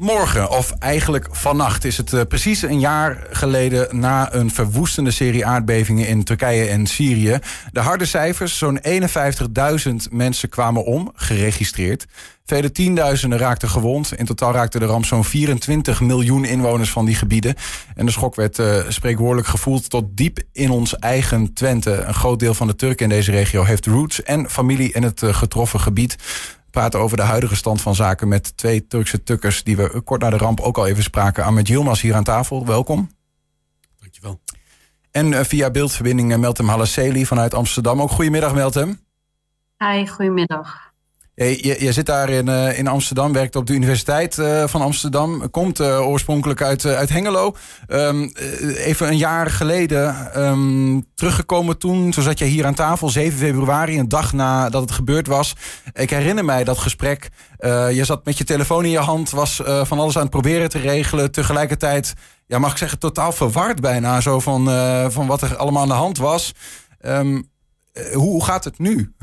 Morgen, of eigenlijk vannacht, is het uh, precies een jaar geleden na een verwoestende serie aardbevingen in Turkije en Syrië. De harde cijfers, zo'n 51.000 mensen kwamen om, geregistreerd. Vele tienduizenden raakten gewond. In totaal raakte de ramp zo'n 24 miljoen inwoners van die gebieden. En de schok werd uh, spreekwoordelijk gevoeld tot diep in ons eigen Twente. Een groot deel van de Turken in deze regio heeft roots en familie in het uh, getroffen gebied praten over de huidige stand van zaken met twee Turkse tukkers die we kort na de ramp ook al even spraken. Ahmed Yilmaz hier aan tafel, welkom. Dankjewel. En uh, via beeldverbinding Meltem Halasseli vanuit Amsterdam. Ook goedemiddag Meltem. Hi, goedemiddag. Je, je, zit daar in, uh, in Amsterdam, werkt op de Universiteit uh, van Amsterdam. Komt uh, oorspronkelijk uit, uit Hengelo. Um, even een jaar geleden um, teruggekomen toen. Zo zat je hier aan tafel, 7 februari, een dag nadat het gebeurd was. Ik herinner mij dat gesprek. je zat met je telefoon in je hand, was van alles aan het proberen te regelen. Tegelijkertijd, ja, mag ik zeggen, totaal verward bijna. Zo van, van wat er allemaal aan de hand was. Um, hoe gaat het nu?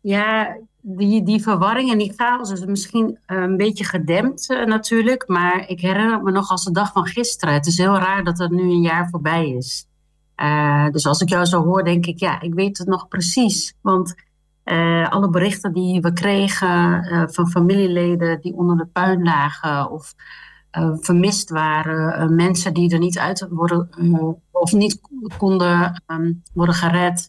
Ja, die, die verwarring en die chaos is misschien een beetje gedempt uh, natuurlijk. Maar ik herinner me nog als de dag van gisteren. Het is heel raar dat het nu een jaar voorbij is. Uh, dus als ik jou zo hoor, denk ik, ja, ik weet het nog precies. Want alle berichten die we kregen van familieleden die onder de puin lagen of vermist waren, mensen die er niet uit worden of niet konden um, worden gered.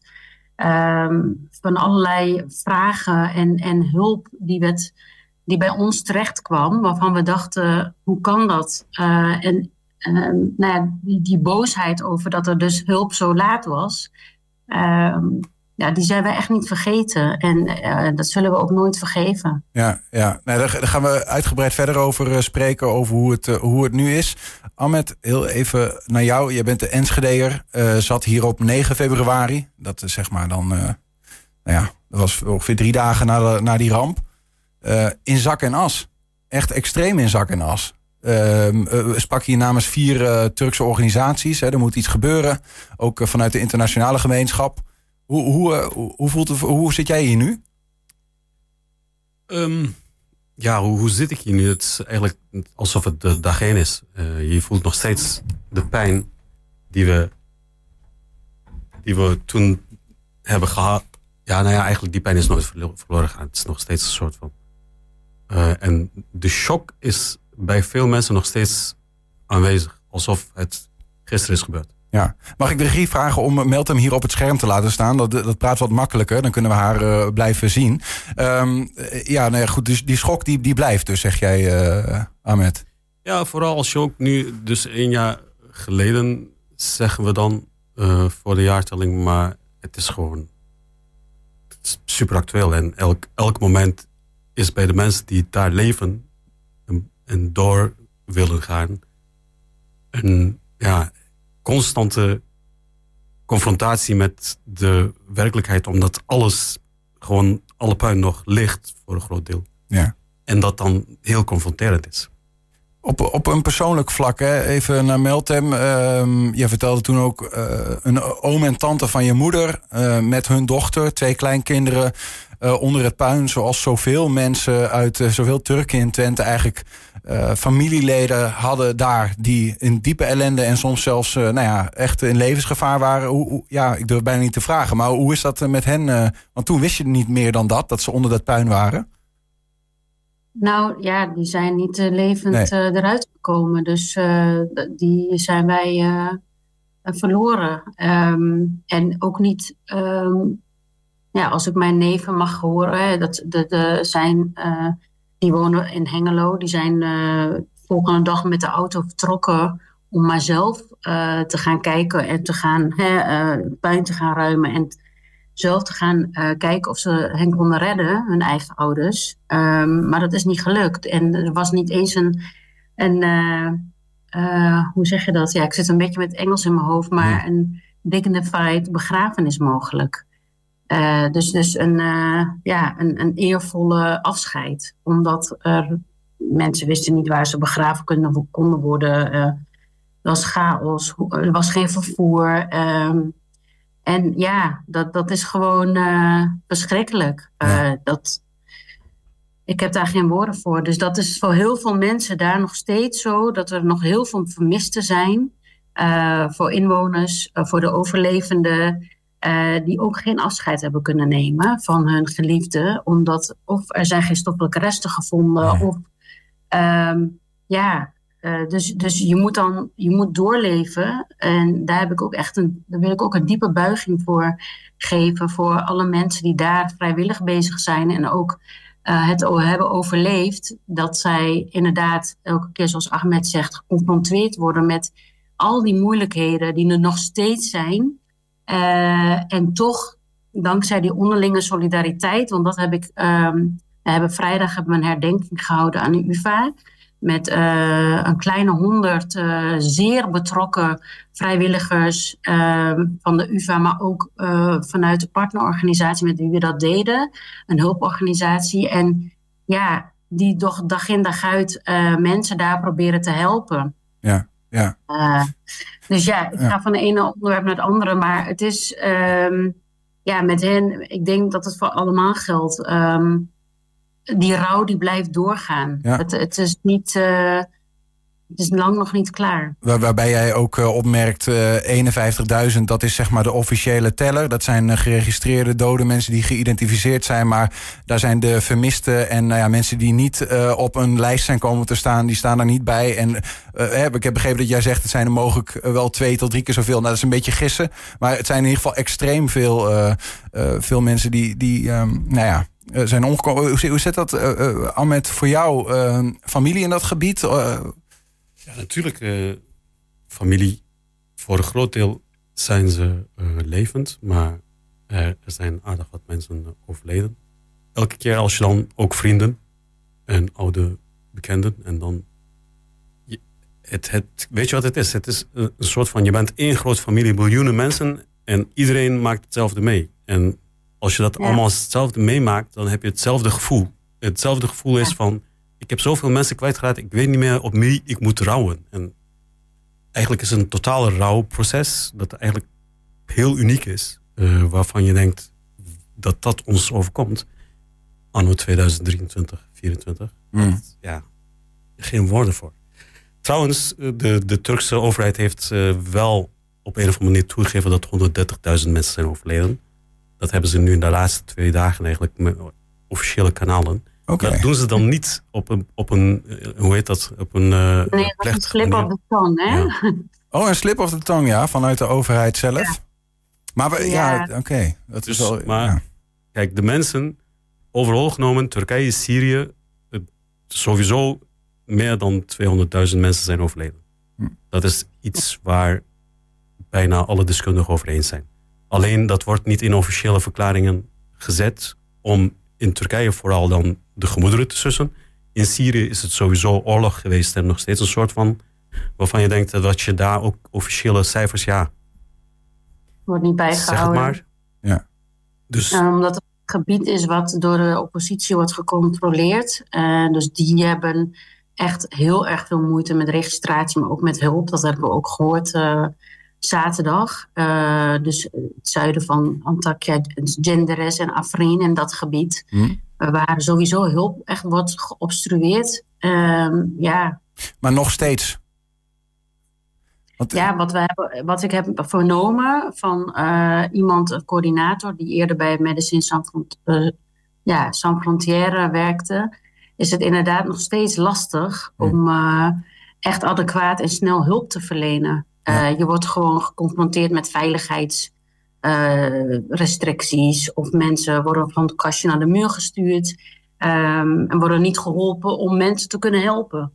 Um, van allerlei vragen en, en hulp die, werd, die bij ons terecht kwam, waarvan we dachten, hoe kan dat? Uh, en uh, nou die, boosheid over dat er dus hulp zo laat was, uh, ja, die zijn we echt niet vergeten. En uh, dat zullen we ook nooit vergeven. Ja, ja. Nee, daar, gaan we uitgebreid verder over uh, spreken, over hoe het, uh, hoe het nu is. Ahmed, heel even naar jou. Je bent de Enschedeer, zat hier op 9 februari. Dat is zeg maar dan, nou ja, dat was ongeveer drie dagen na, de, na die ramp. in zak en as. Echt extreem in zak en as. Uh, sprak hier namens vier Turkse organisaties. Hè. Er moet iets gebeuren. Ook vanuit de internationale gemeenschap. Hoe, hoe, hoe, hoe, voelt hoe zit jij hier nu? Um, ja, hoe, zit ik hier nu? Het is eigenlijk alsof het de dag is. je voelt nog steeds de pijn die we, die we toen hebben gehad. Ja, nou ja, eigenlijk die pijn is nooit verloren gegaan. Het is nog steeds een soort van... en de shock is bij veel mensen nog steeds aanwezig. Alsof het gisteren is gebeurd. Ja. Mag ik de regie vragen om Meltem hier op het scherm te laten staan? Dat, dat praat wat makkelijker, dan kunnen we haar uh, blijven zien. Um, ja, nou ja, goed, dus die schok die, die blijft dus, zeg jij, uh, Ahmed. Ja, vooral als je ook nu, dus een jaar geleden zeggen we dan voor de jaartelling, maar het is gewoon het is super actueel. En elk, elk moment is bij de mensen die daar leven en, en door willen gaan. En ja, constante confrontatie met de werkelijkheid, omdat alles gewoon alle puin nog ligt voor een groot deel. Ja. En dat dan heel confronterend is. Op, op een persoonlijk vlak, hè? even naar Meltem. Uh, je vertelde toen ook uh, een oom en tante van je moeder uh, met hun dochter, twee kleinkinderen uh, onder het puin. Zoals zoveel mensen uit zoveel Turken in Twente eigenlijk familieleden hadden daar die in diepe ellende en soms zelfs nou ja, echt in levensgevaar waren. Hoe, ja, ik durf bijna niet te vragen, maar hoe is dat met hen? want toen wist je niet meer dan dat, dat ze onder dat puin waren. Nou ja, die zijn niet uh, levend nee. uh, eruit gekomen. Dus uh, die zijn wij verloren. Um, en ook niet, um, ja, als ik mijn neven mag horen, hè, dat de, de zijn, die wonen in Hengelo, die zijn volgende dag met de auto vertrokken om maar zelf te gaan kijken en te gaan hè, puin te gaan ruimen en zelf te gaan uh, kijken of ze hen konden redden, hun eigen ouders. Um, maar dat is niet gelukt. En er was niet eens een, een uh, uh, hoe zeg je dat? Ja, ik zit een beetje met Engels in mijn hoofd, maar een dignified begrafenis mogelijk. dus dus een, ja, een, een eervolle afscheid. Omdat er mensen wisten niet waar ze begraven konden, konden worden. er was chaos, er was geen vervoer. Um, en ja, dat, dat is gewoon uh, verschrikkelijk. Ja. Dat, ik heb daar geen woorden voor. Dus dat is voor heel veel mensen daar nog steeds zo, dat er nog heel veel vermisten zijn. voor inwoners, voor de overlevenden. Uh, die ook geen afscheid hebben kunnen nemen van hun geliefde, omdat of er zijn geen stoffelijke resten gevonden, of um, ja, uh, dus, dus je moet dan je moet doorleven. En daar heb ik ook echt een, daar wil ik ook een diepe buiging voor geven voor alle mensen die daar vrijwillig bezig zijn en ook uh, het hebben overleefd. Dat zij inderdaad elke keer, zoals Ahmed zegt, geconfronteerd worden met al die moeilijkheden die er nog steeds zijn. Uh, en toch, dankzij die onderlinge solidariteit, want dat heb ik. Um, we hebben vrijdag hebben we een herdenking gehouden aan de UVA. Met uh, een kleine honderd uh, zeer betrokken vrijwilligers uh, van de UVA, maar ook vanuit de partnerorganisatie met wie we dat deden. Een hulporganisatie. En ja, die toch dag in dag uit mensen daar proberen te helpen. Ja. Ja. Dus ja, ik ga van de ene onderwerp naar het andere. Maar het is, um, ja, met hen, ik denk dat het voor allemaal geldt. Um, die rouw die blijft doorgaan. Ja. Het, het is niet. Uh, het is lang nog niet klaar. Waar, waarbij jij ook uh, opmerkt, uh, 51.000, dat is zeg maar de officiële teller. Dat zijn geregistreerde dode mensen die geïdentificeerd zijn. Maar daar zijn de vermisten en nou ja, mensen die niet op een lijst zijn komen te staan, die staan er niet bij. En ik heb begrepen dat jij zegt, het zijn er mogelijk wel twee tot drie keer zoveel. Nou, dat is een beetje gissen. Maar het zijn in ieder geval extreem veel, veel mensen die, die um, nou ja, zijn omgekomen. Hoe, zit dat, uh, Ahmed, voor jou? familie in dat gebied? Ja, natuurlijk. Familie, voor een groot deel zijn ze levend, maar er zijn aardig wat mensen overleden. Elke keer als je dan ook vrienden en oude bekenden en dan. Het, het, weet je wat het is? Het is een soort van: je bent één grote familie, miljoenen mensen en iedereen maakt hetzelfde mee. En als je dat ja. allemaal hetzelfde meemaakt, dan heb je hetzelfde gevoel. Hetzelfde gevoel is van ik heb zoveel mensen kwijtgeraakt, ik weet niet meer op wie ik moet rouwen. En eigenlijk is het een totale rouwproces dat eigenlijk heel uniek is. Uh, waarvan je denkt dat dat ons overkomt. Anno 2023, 2024. Mm. ja, geen woorden voor. Trouwens, eh, de, de Turkse overheid heeft uh, wel op een of andere manier toegegeven dat 130.000 mensen zijn overleden. Dat hebben ze nu in de laatste twee dagen eigenlijk met officiële kanalen. Okay. Dat doen ze dan niet op een, op een eh, hoe heet dat? Op een, uh, nee, een slip op de tong, hè? Ja. Oh, een slip of de tong, ja, vanuit de overheid zelf. Ja. Maar we, ja, ja oké. Dat dus, is wel. Maar ja. kijk, de mensen overal genomen, Turkije, Syrië, sowieso meer dan 200.000 mensen zijn overleden. Hm. Dat is iets waar bijna alle deskundigen over eens zijn. Alleen dat wordt niet in officiële verklaringen gezet om in Turkije vooral dan de gemoederen te sussen. In Syrië is het sowieso oorlog geweest en nog steeds een soort van waarvan je denkt dat je daar ook officiële cijfers, ja. Wordt niet bijgehouden. Zeg maar. Ja. Dus, omdat het gebied is wat door de oppositie wordt gecontroleerd. Uh, dus die hebben echt heel erg veel moeite met registratie, maar ook met hulp. Dat hebben we ook gehoord. Uh, zaterdag. Uh, dus het zuiden van Antakya, Genderes en Afrin en dat gebied. Hm. Waar sowieso hulp echt wordt geobstrueerd. Uh, ja. Maar nog steeds? Wat, ja, wat, we hebben, wat ik heb vernomen van uh, iemand, een coördinator... die eerder bij Medicine Sans, uh, ja, Sans Frontière werkte... is het inderdaad nog steeds lastig hm. om echt adequaat en snel hulp te verlenen. Uh, je wordt gewoon geconfronteerd met veiligheidsrestricties. Uh, of mensen worden van het kastje naar de muur gestuurd. Um, en worden niet geholpen om mensen te kunnen helpen.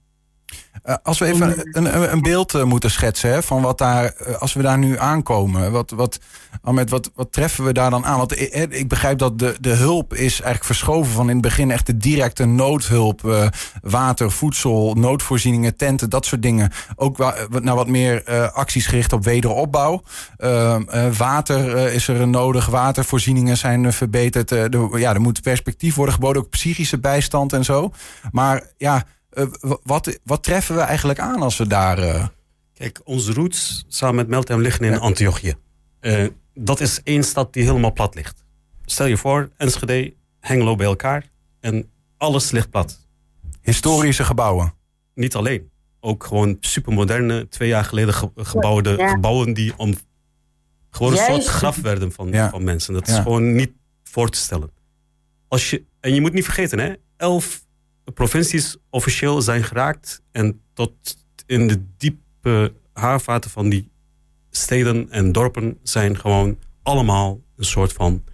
Uh, als we even een, een beeld uh, moeten schetsen hè, van wat daar, uh, als we daar nu aankomen, wat, wat, Ahmed, wat, wat treffen we daar dan aan? Want ik, begrijp dat de, de hulp is eigenlijk verschoven van in het begin echt de directe noodhulp, water, voedsel, noodvoorzieningen, tenten, dat soort dingen. Ook naar wat meer acties gericht op wederopbouw. Ehm, water is er nodig, watervoorzieningen zijn verbeterd. Ja, er moet perspectief worden geboden, ook psychische bijstand en zo. Maar ja wat, wat treffen we eigenlijk aan als we daar... Uh... Kijk, onze roots samen met Meltem liggen in ja. Antiochië. Uh, dat is één stad die helemaal plat ligt. Stel je voor, Enschede, Hengelo bij elkaar. En alles ligt plat. Historische gebouwen? Niet alleen. Ook gewoon supermoderne, twee jaar geleden gebouwde gebouwen die om gewoon een soort graf werden van, van mensen. Dat is gewoon niet voor te stellen. Als je, en je moet niet vergeten, hè, elf provincies officieel zijn geraakt. En tot in de diepe haarvaten van die steden en dorpen zijn gewoon allemaal een soort van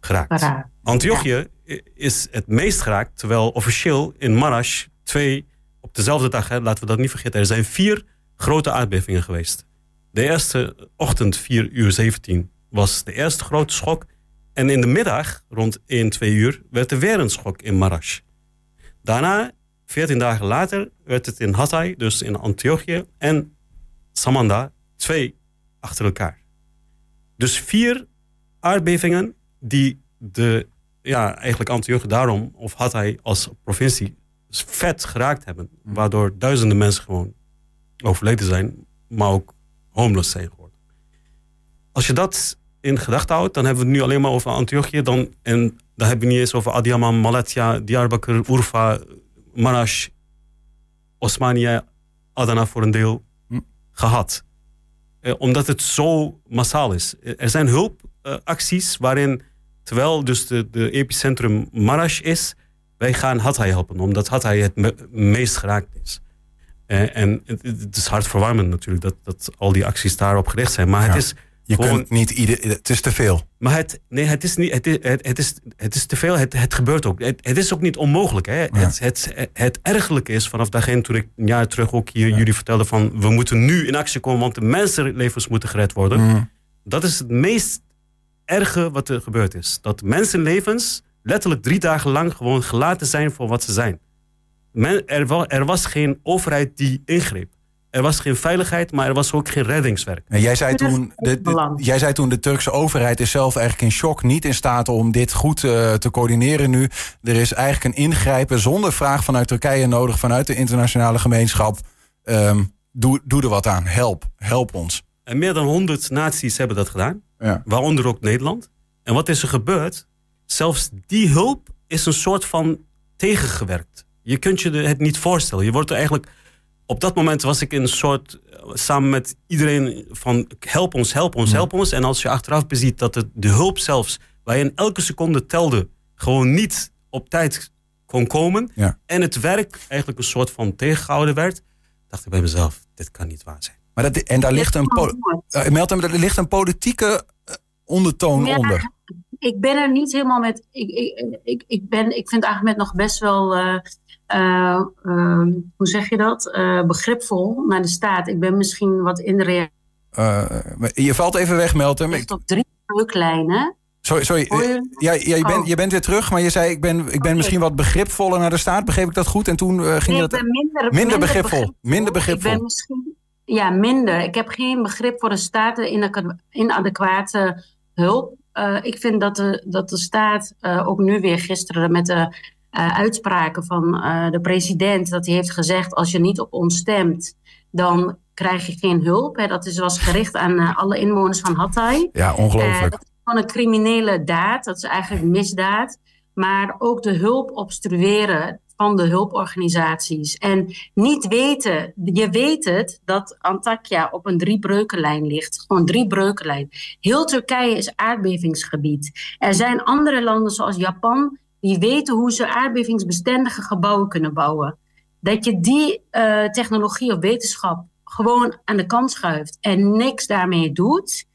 geraakt. Antiochië is het meest geraakt, terwijl officieel in Marash twee op dezelfde dag, hè, laten we dat niet vergeten, er zijn vier grote aardbevingen geweest. De eerste ochtend, 4 uur 17, was de eerste grote schok. En in de middag, rond 1, 2 uur, werd er weer een schok in Marash. Daarna, 14 dagen later, werd het in Hatay, dus in Antiochië, en Samanda, twee achter elkaar. Dus vier aardbevingen die de, ja, eigenlijk Antiochië daarom, of Hatay als provincie, vet geraakt hebben. Mm. Waardoor duizenden mensen gewoon overleden zijn, maar ook homeless zijn geworden. Als je dat in gedachten houdt, dan hebben we het nu alleen maar over Antiochië. Dan, en dan hebben we niet eens over Adiyaman, Malatya, Diyarbakir, Urfa, Marash, Osmania, Adana voor een deel hm. gehad. Eh, omdat het zo massaal is. Er zijn hulpacties waarin, terwijl dus de, de epicentrum Marash is, wij gaan Hatay helpen, omdat Hatay het meest geraakt is. Eh, en het, is hartverwarmend natuurlijk dat, dat al die acties daarop gericht zijn. Maar het is je kunt niet ieder, het is te veel. Maar het, nee, het is, niet, het, is, het, is, het is te veel. Het, het gebeurt ook. Het, het is ook niet onmogelijk. Hè? Het, het, het ergelijke is, vanaf dagene toen ik een jaar terug ook hier jullie vertelde van we moeten nu in actie komen, want de mensenlevens moeten gered worden. Mm. Dat is het meest erge wat er gebeurd is. Dat mensenlevens letterlijk drie dagen lang gewoon gelaten zijn voor wat ze zijn. Men, er, er was geen overheid die ingreep. Er was geen veiligheid, maar er was ook geen reddingswerk. En jij, zei toen, de, jij zei toen de Turkse overheid is zelf eigenlijk in shock, niet in staat om dit goed uh, te coördineren nu. Er is eigenlijk een ingrijpen zonder vraag vanuit Turkije nodig, vanuit de internationale gemeenschap. Um, doe, doe er wat aan, help, help ons. En meer dan 100 naties hebben dat gedaan, ja. waaronder ook Nederland. En wat is er gebeurd? Zelfs die hulp is een soort van tegengewerkt. Je kunt je het niet voorstellen. Je wordt er eigenlijk op dat moment was ik in een soort, samen met iedereen van help ons, help ons, help ons. En als je achteraf beziet dat het, de hulp zelfs, waar je in elke seconde telde, gewoon niet op tijd kon komen. En het werk eigenlijk een soort van tegengehouden werd. Dacht ik bij mezelf, dit kan niet waar zijn. Maar dat, en daar ligt een, uh, er ligt een politieke uh, ondertoon onder. Ik ben er niet helemaal met. Ik, ik, ik, ik, ben, ik vind Ahmed nog best wel. Uh, uh, hoe zeg je dat? Uh, begripvol naar de staat. Ik ben misschien wat in de je valt even weg, Meltem. Ik op drie druklijnen. Sorry, sorry. Ja, ja, je, bent, oh. je bent weer terug, maar je zei ik ben, ik ben misschien wat begripvoller naar de staat. Begreep ik dat goed? En toen ging nee, je dat... minder, minder, begripvol. Minder begripvol. Ik ben misschien... Ja, minder. Ik heb geen begrip voor de staat in inadequate hulp. ik vind dat de, dat de staat, ook nu weer gisteren met de uh, uitspraken van uh, de president. Dat hij heeft gezegd: als je niet op ons stemt, dan krijg je geen hulp. Hè. Dat is, was gericht aan uh, alle inwoners van Hatay. Ja, ongelooflijk. dat is gewoon een criminele daad. Dat is eigenlijk misdaad. Maar ook de hulp obstrueren van de hulporganisaties. En niet weten, je weet het, dat Antakya op een driebreukenlijn ligt. Gewoon drie breukenlijn. Heel Turkije is aardbevingsgebied. Er zijn andere landen zoals Japan die weten hoe ze aardbevingsbestendige gebouwen kunnen bouwen. Dat je die uh, technologie of wetenschap gewoon aan de kant schuift en niks daarmee doet,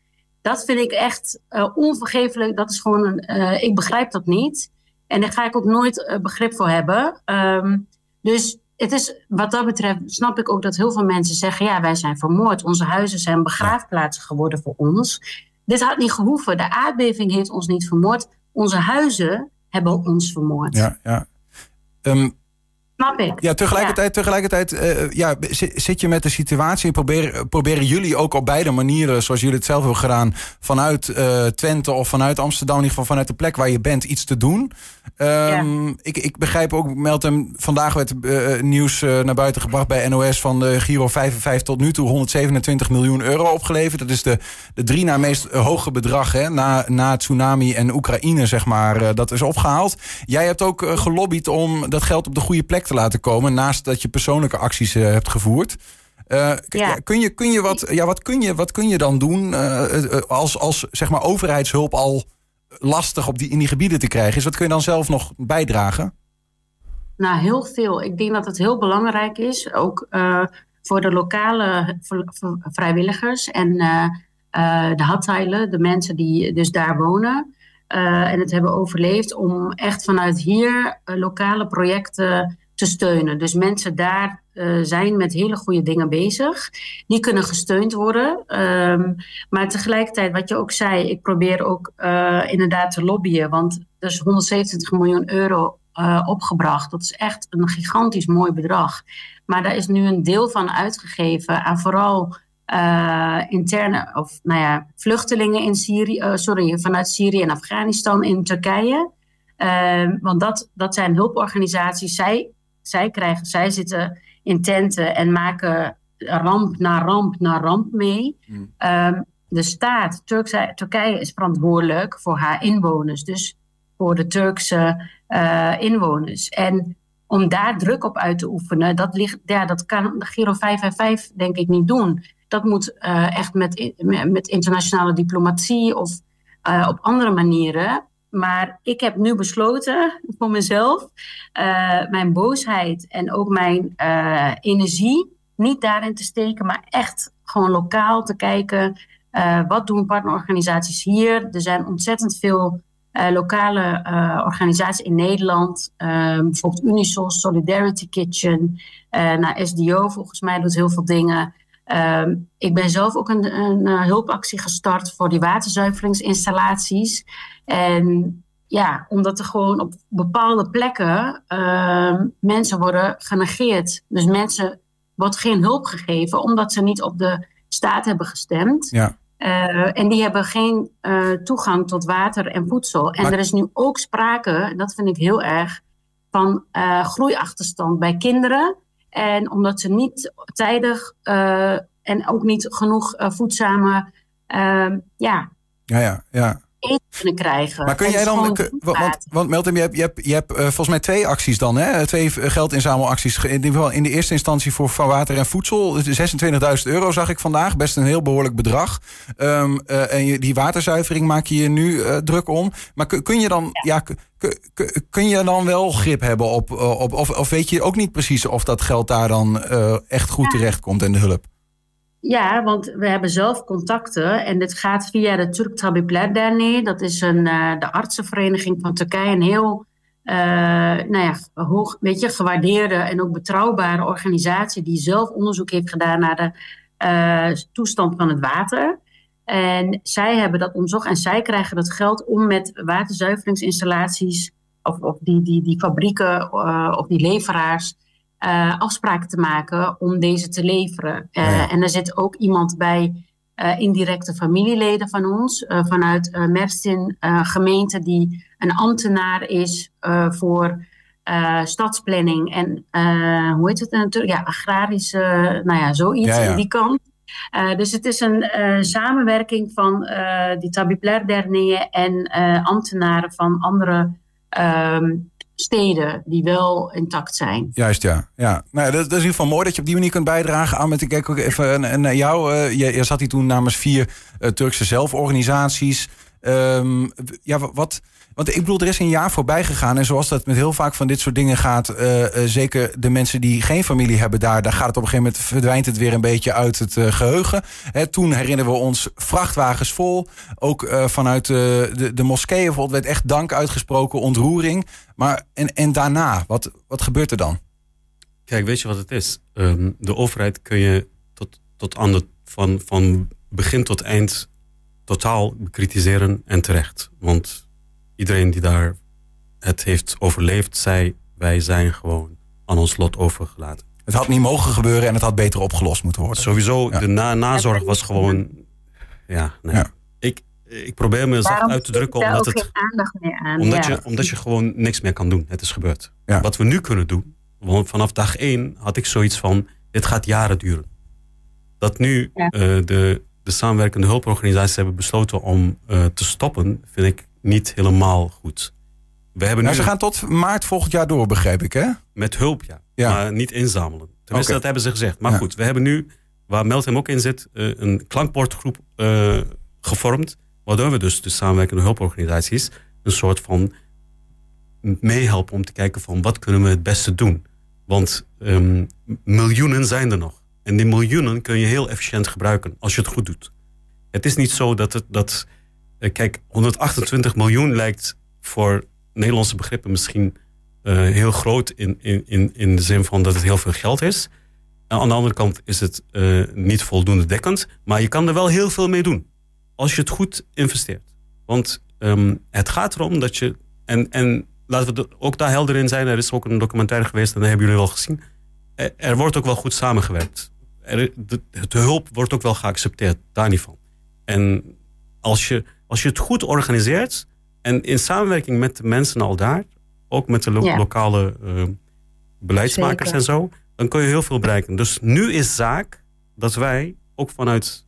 dat vind ik echt uh, onvergeeflijk. Dat is gewoon een, uh, ik begrijp dat niet. En daar ga ik ook nooit begrip voor hebben. Um, dus het is, wat dat betreft snap ik ook dat heel veel mensen zeggen: ja, wij zijn vermoord. Onze huizen zijn begraafplaatsen geworden voor ons. Dit had niet gehoeven. De aardbeving heeft ons niet vermoord. Onze huizen hebben ons vermoord. Ja, ja. Um, Snap ik. Ja, tegelijkertijd, tegelijkertijd uh, ja, zit je met de situatie en proberen, proberen jullie ook op beide manieren, zoals jullie het zelf hebben gedaan, vanuit uh, Twente of vanuit Amsterdam, in ieder geval vanuit de plek waar je bent, iets te doen. Um, ja. ik, ik begrijp ook, Meltem, vandaag werd uh, nieuws naar buiten gebracht bij NOS van de Giro 55 tot nu toe 127 miljoen euro opgeleverd. Dat is de, de drie na meest hoge bedrag hè, na, na tsunami en Oekraïne, zeg maar. dat is opgehaald. Jij hebt ook gelobbyd om dat geld op de goede plek te laten komen. Naast dat je persoonlijke acties uh, hebt gevoerd. Uh, ja. kun je, kun je wat, ja, wat, kun je, wat kun je dan doen uh, als, als zeg maar overheidshulp al lastig op die, in die gebieden te krijgen is? Wat kun je dan zelf nog bijdragen? Nou, heel veel. Ik denk dat het heel belangrijk is, ook voor de lokale vrijwilligers en de hadteilen, de mensen die dus daar wonen. en het hebben overleefd om echt vanuit hier lokale projecten te steunen. Dus mensen daar uh, zijn met hele goede dingen bezig. Die kunnen gesteund worden. Um, maar tegelijkertijd, wat je ook zei, ik probeer ook uh, inderdaad te lobbyen. Want er is 170 miljoen euro uh, opgebracht. Dat is echt een gigantisch mooi bedrag. Maar daar is nu een deel van uitgegeven aan vooral interne of nou ja, vluchtelingen in Syrië, sorry, vanuit Syrië en Afghanistan in Turkije. Uh, want dat, dat zijn hulporganisaties. Zij zij, krijgen, zij zitten in tenten en maken ramp na ramp na ramp mee. Hmm. Um, de staat, Turkse, Turkije, is verantwoordelijk voor haar inwoners. Dus voor de Turkse uh, inwoners. En om daar druk op uit te oefenen, dat, ligt, ja, dat kan de Giro 555 denk ik niet doen. Dat moet uh, echt met, met internationale diplomatie of uh, op andere manieren. Maar ik heb nu besloten voor mezelf uh, mijn boosheid en ook mijn uh, energie niet daarin te steken, maar echt gewoon lokaal te kijken. Uh, wat doen partnerorganisaties hier? Er zijn ontzettend veel lokale organisaties in Nederland. bijvoorbeeld Unisos, Solidarity Kitchen. naar SDO volgens mij doet heel veel dingen. Um, ik ben zelf ook een, een, hulpactie gestart voor die waterzuiveringsinstallaties. En ja, omdat er gewoon op bepaalde plekken uh, mensen worden genegeerd. Dus mensen wordt geen hulp gegeven omdat ze niet op de staat hebben gestemd. Ja. Uh, en die hebben geen uh, toegang tot water en voedsel. En er is nu ook sprake, dat vind ik heel erg, van uh, groeiachterstand bij kinderen. En omdat ze niet tijdig en ook niet genoeg voedzame ehm, ja, ja, ja, ja eten kunnen krijgen. Maar kun jij dan, want, want Meltem, je hebt, je hebt, je hebt uh, volgens mij twee acties dan, hè? Twee geldinzamelacties. In ieder geval in de eerste instantie voor van water en voedsel. 26.000 euro zag ik vandaag, best een heel behoorlijk bedrag. Um, uh, en je, die waterzuivering maak je je nu uh, druk om. Maar kun, kun je dan, ja, ja kun je dan wel grip hebben op, op of, of weet je ook niet precies of dat geld daar dan echt goed terecht komt en de hulp? Ja, want we hebben zelf contacten en dit gaat via de Turk Tabipler Derneği. Dat is een, uh, de artsenvereniging van Turkije, een heel uh, nou ja, hoog, weet je, gewaardeerde en ook betrouwbare organisatie die zelf onderzoek heeft gedaan naar de uh, toestand van het water. En zij hebben dat onderzocht en zij krijgen dat geld om met waterzuiveringsinstallaties of, of die, die, die fabrieken of die leveraars uh, afspraken te maken om deze te leveren. Uh, ja. En er zit ook iemand bij, uh, indirecte familieleden van ons, vanuit Merstin gemeente, die een ambtenaar is voor stadsplanning en hoe heet het natuurlijk? Ja, agrarische, nou ja, zoiets ja, ja. in die kant. Uh, dus het is een uh, samenwerking van uh, die Tabipler Derneeën en ambtenaren van andere um, steden die wel intact zijn. Juist, ja. ja. Nou, dat, is in ieder geval mooi dat je op die manier kunt bijdragen. aan met ik kijk ook even naar jou. Uh, je, je, zat hier toen namens vier uh, Turkse zelforganisaties. Um, ja, wat... Want ik bedoel, er is een jaar voorbij gegaan. En zoals dat met heel vaak van dit soort dingen gaat. Uh, uh, zeker de mensen die geen familie hebben daar. Daar gaat het op een gegeven moment. verdwijnt het weer een beetje uit het uh, geheugen. Hè, toen herinneren we ons vrachtwagens vol. Ook vanuit de, de moskeeën bijvoorbeeld werd echt dank uitgesproken. Ontroering. Maar en, en daarna, wat, wat gebeurt er dan? Kijk, weet je wat het is? Um, de overheid kun je tot, tot aan de, van, van begin tot eind totaal bekritiseren en terecht. Want iedereen die daar het heeft overleefd, zei wij zijn gewoon aan ons lot overgelaten. Het had niet mogen gebeuren en het had beter opgelost moeten worden. Sowieso, de na nazorg was gewoon. Ja, nee. Ja. Ik, ik probeer me zacht uit te drukken omdat het. aandacht meer aan. Omdat, je, omdat je gewoon niks meer kan doen. Het is gebeurd. Wat we nu kunnen doen. Want vanaf dag één had ik zoiets van: dit gaat jaren duren. Dat nu uh, de, de samenwerkende hulporganisaties hebben besloten om uh, te stoppen, vind ik niet helemaal goed. We hebben nou, nu... Ze gaan tot maart volgend jaar door, begrijp ik, hè? Met hulp, ja. ja. Maar niet inzamelen. Tenminste, dat hebben ze gezegd. Maar goed, we hebben nu, waar Meltem ook in zit, uh, een klankbordgroep gevormd. Waardoor we dus de samenwerkende hulporganisaties een soort van meehelpen om te kijken van wat kunnen we het beste doen. Want um, miljoenen zijn er nog. En die miljoenen kun je heel efficiënt gebruiken als je het goed doet. Het is niet zo dat het dat. Uh, kijk, 128 miljoen lijkt voor Nederlandse begrippen misschien uh, heel groot in, in, in de zin van dat het heel veel geld is. En aan de andere kant is het niet voldoende dekkend, maar je kan er wel heel veel mee doen als je het goed investeert. Want um, het gaat erom dat je. En, en laten we ook daar helder in zijn. Er is ook een documentaire geweest en dat hebben jullie wel gezien. Er, wordt ook wel goed samengewerkt. Er, de, de, hulp wordt ook wel geaccepteerd, daar niet van. En als je, als je het goed organiseert en in samenwerking met de mensen al daar, ook met de lokale uh, beleidsmakers en zo, dan kun je heel veel bereiken. Dus nu is zaak dat wij ook vanuit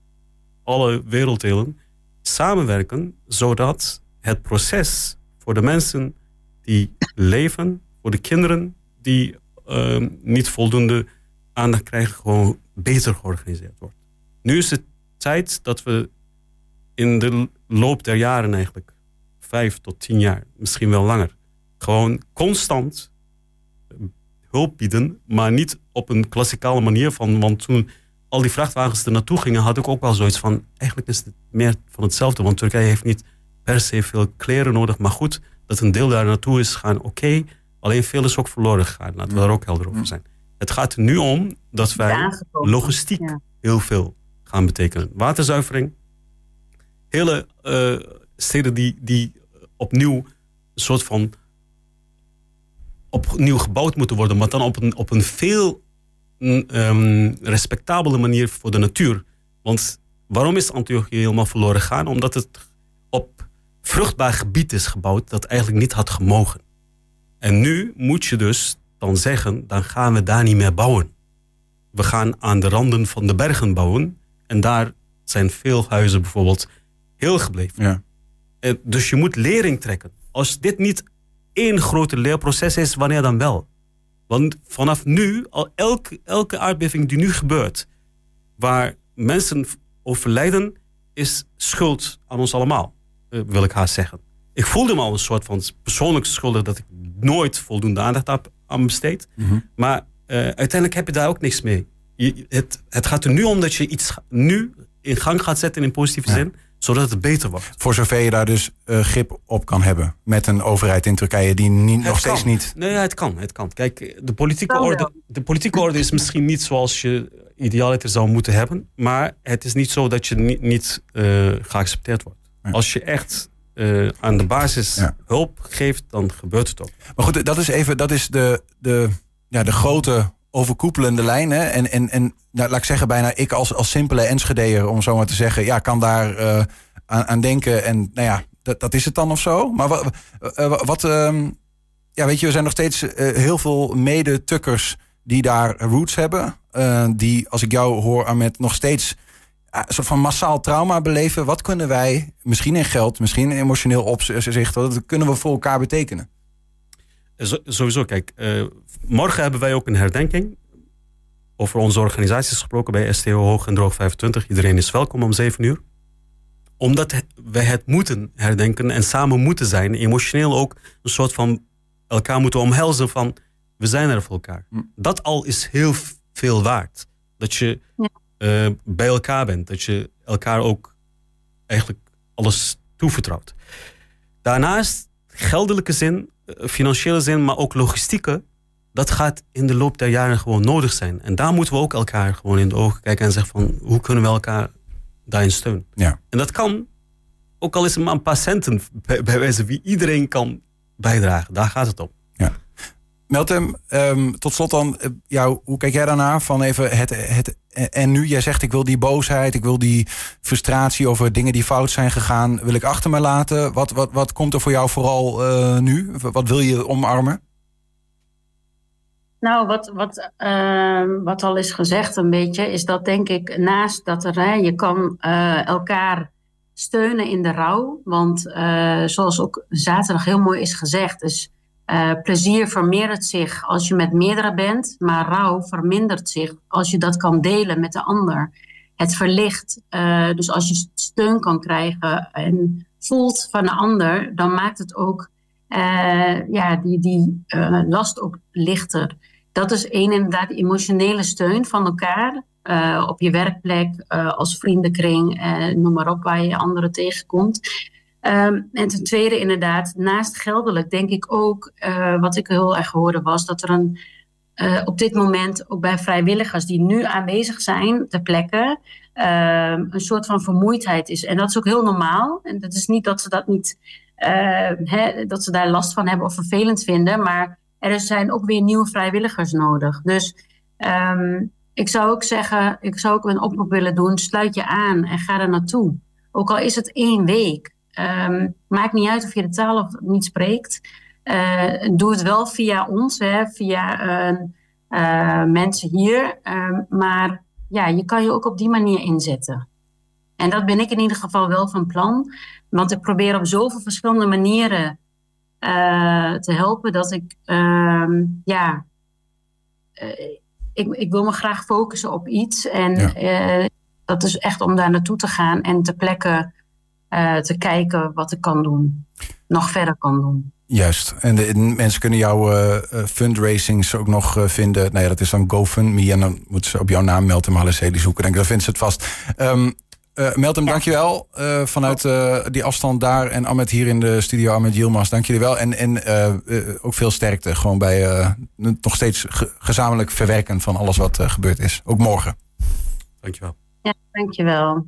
alle werelddelen samenwerken, zodat het proces voor de mensen die leven, voor de kinderen die uh, niet voldoende aandacht krijgen, gewoon beter georganiseerd wordt. Nu is het tijd dat we in de loop der jaren eigenlijk, vijf tot tien jaar, misschien wel langer, gewoon constant hulp bieden, maar niet op een klassikale manier van, want toen al die vrachtwagens er naartoe gingen, had ik ook wel zoiets van, eigenlijk is het meer van hetzelfde, want Turkije heeft niet per se veel kleren nodig, maar goed, dat een deel daar naartoe is gegaan, oké, alleen veel is ook verloren gegaan, laten we daar ook helder over zijn. Het gaat er nu om dat wij logistiek heel veel gaan betekenen. Waterzuivering, hele uh, steden die, die opnieuw een soort van opnieuw gebouwd moeten worden, maar dan op een, op een veel um, respectabele manier voor de natuur. Want waarom is Antiochië helemaal verloren gegaan? Omdat het op vruchtbaar gebied is gebouwd dat eigenlijk niet had gemogen. En nu moet je dus dan zeggen, dan gaan we daar niet meer bouwen. We gaan aan de randen van de bergen bouwen. En daar zijn veel huizen bijvoorbeeld heel gebleven. Ja. En dus je moet lering trekken. Als dit niet één grote leerproces is, wanneer dan wel? Want vanaf nu, al elke, elke aardbeving die nu gebeurt, waar mensen overlijden, is schuld aan ons allemaal, eh, wil ik haar zeggen. Ik voelde me al een soort van persoonlijk schuldig dat ik nooit voldoende aandacht aan besteed. Mhm. Maar uh, uiteindelijk heb je daar ook niks mee. Je, het, het gaat er nu om dat je iets nu in gang gaat zetten in positieve zin zodat het beter wordt. Voor zover je daar dus uh, grip op kan hebben. Met een overheid in Turkije die niet, nog steeds niet. Nee, het kan. Het kan. Kijk, de politieke, orde, de politieke orde is misschien niet zoals je idealiter zou moeten hebben. Maar het is niet zo dat je niet, niet uh, geaccepteerd wordt. Als je echt uh, aan de basis hulp geeft, dan gebeurt het ook. Maar goed, dat is even dat is de, de, ja, de grote overkoepelende lijn. Hè? En, en, en nou, laat ik zeggen, bijna ik als, als simpele Enschedeer, om zo maar te zeggen, ja, kan daar uh, aan, denken. En nou ja, dat, dat is het dan of zo. Maar wat, uh, wat uh, ja, weet je, we zijn nog steeds uh, heel veel mede-tukkers die daar roots hebben. die, als ik jou hoor, Ahmed, nog steeds soort van massaal trauma beleven. Wat kunnen wij, misschien in geld, misschien in emotioneel opzicht, wat kunnen we voor elkaar betekenen? Sowieso, kijk, uh, morgen hebben wij ook een herdenking. Over onze organisaties gesproken bij STO Hoog en Droog 25. Iedereen is welkom om 7 uur. Omdat wij het moeten herdenken en samen moeten zijn. Emotioneel ook een soort van elkaar moeten omhelzen van we zijn er voor elkaar. Hm. Dat al is heel veel waard. Dat je uh, bij elkaar bent. Dat je elkaar ook eigenlijk alles toevertrouwt. Daarnaast, geldelijke zin, eh, financiële zin, maar ook logistieke, dat gaat in de loop der jaren gewoon nodig zijn. En daar moeten we ook elkaar gewoon in de ogen kijken en zeggen van hoe kunnen we elkaar daarin steunen. Ja. En dat kan, ook al is het maar een paar centen bij, wijze wie iedereen kan bijdragen. Daar gaat het om. Meltem, ehm, tot slot dan, jou, hoe kijk jij daarnaar? Van even het, het, en nu, jij zegt ik wil die boosheid, ik wil die frustratie over dingen die fout zijn gegaan, wil ik achter me laten. Wat, wat, wat komt er voor jou vooral nu? Wat wil je omarmen? Nou, wat, wat, uh, wat al is gezegd een beetje, is dat denk ik naast dat er, je kan uh, elkaar steunen in de rouw. Want zoals ook zaterdag heel mooi is gezegd, is plezier vermeerdert zich als je met meerdere bent, maar rouw vermindert zich als je dat kan delen met de ander. Het verlicht. dus als je steun kan krijgen en voelt van de ander, dan maakt het ook ja, die, die last ook lichter dat is één inderdaad emotionele steun van elkaar. Op je werkplek, als vriendenkring, noem maar op, waar je anderen tegenkomt. Um, en ten tweede inderdaad, naast geldelijk denk ik ook, wat ik heel erg hoorde was, dat er een, op dit moment ook bij vrijwilligers die nu aanwezig zijn ter plekke, ehm, een soort van vermoeidheid is. En dat is ook heel normaal. En dat is niet dat ze dat niet, hè, dat ze daar last van hebben of vervelend vinden, maar er zijn ook weer nieuwe vrijwilligers nodig. Dus ik zou ook zeggen, ik zou ook een oproep willen doen. Sluit je aan en ga er naartoe. Ook al is het één week. Um, maakt niet uit of je de taal of niet spreekt. Uh, doe het wel via ons, hè, via uh, uh, mensen hier. Um, maar ja, je kan je ook op die manier inzetten. En dat ben ik in ieder geval wel van plan. Want ik probeer op zoveel verschillende manieren uh, te helpen. Dat ik, ja, ik, ik wil me graag focussen op iets. En ja. dat is echt om daar naartoe te gaan en te plekken te kijken wat ik kan doen. Nog verder kan doen. Juist. En de, mensen kunnen jouw uh, fundraisings ook nog uh, vinden. Nou ja, dat is dan GoFundMe. En dan moeten ze op jouw naam Meltem Haleseli zoeken. Denk, dan vinden ze het vast. Um, uh, Meltem, ja. dankjewel. Uh, vanuit uh, die afstand daar. En Ahmed hier in de studio, Ahmed Yilmaz, dank jullie wel. En, en ook veel sterkte gewoon bij nog steeds ge gezamenlijk verwerken van alles wat gebeurd is. Ook morgen. Dankjewel. Ja, dankjewel.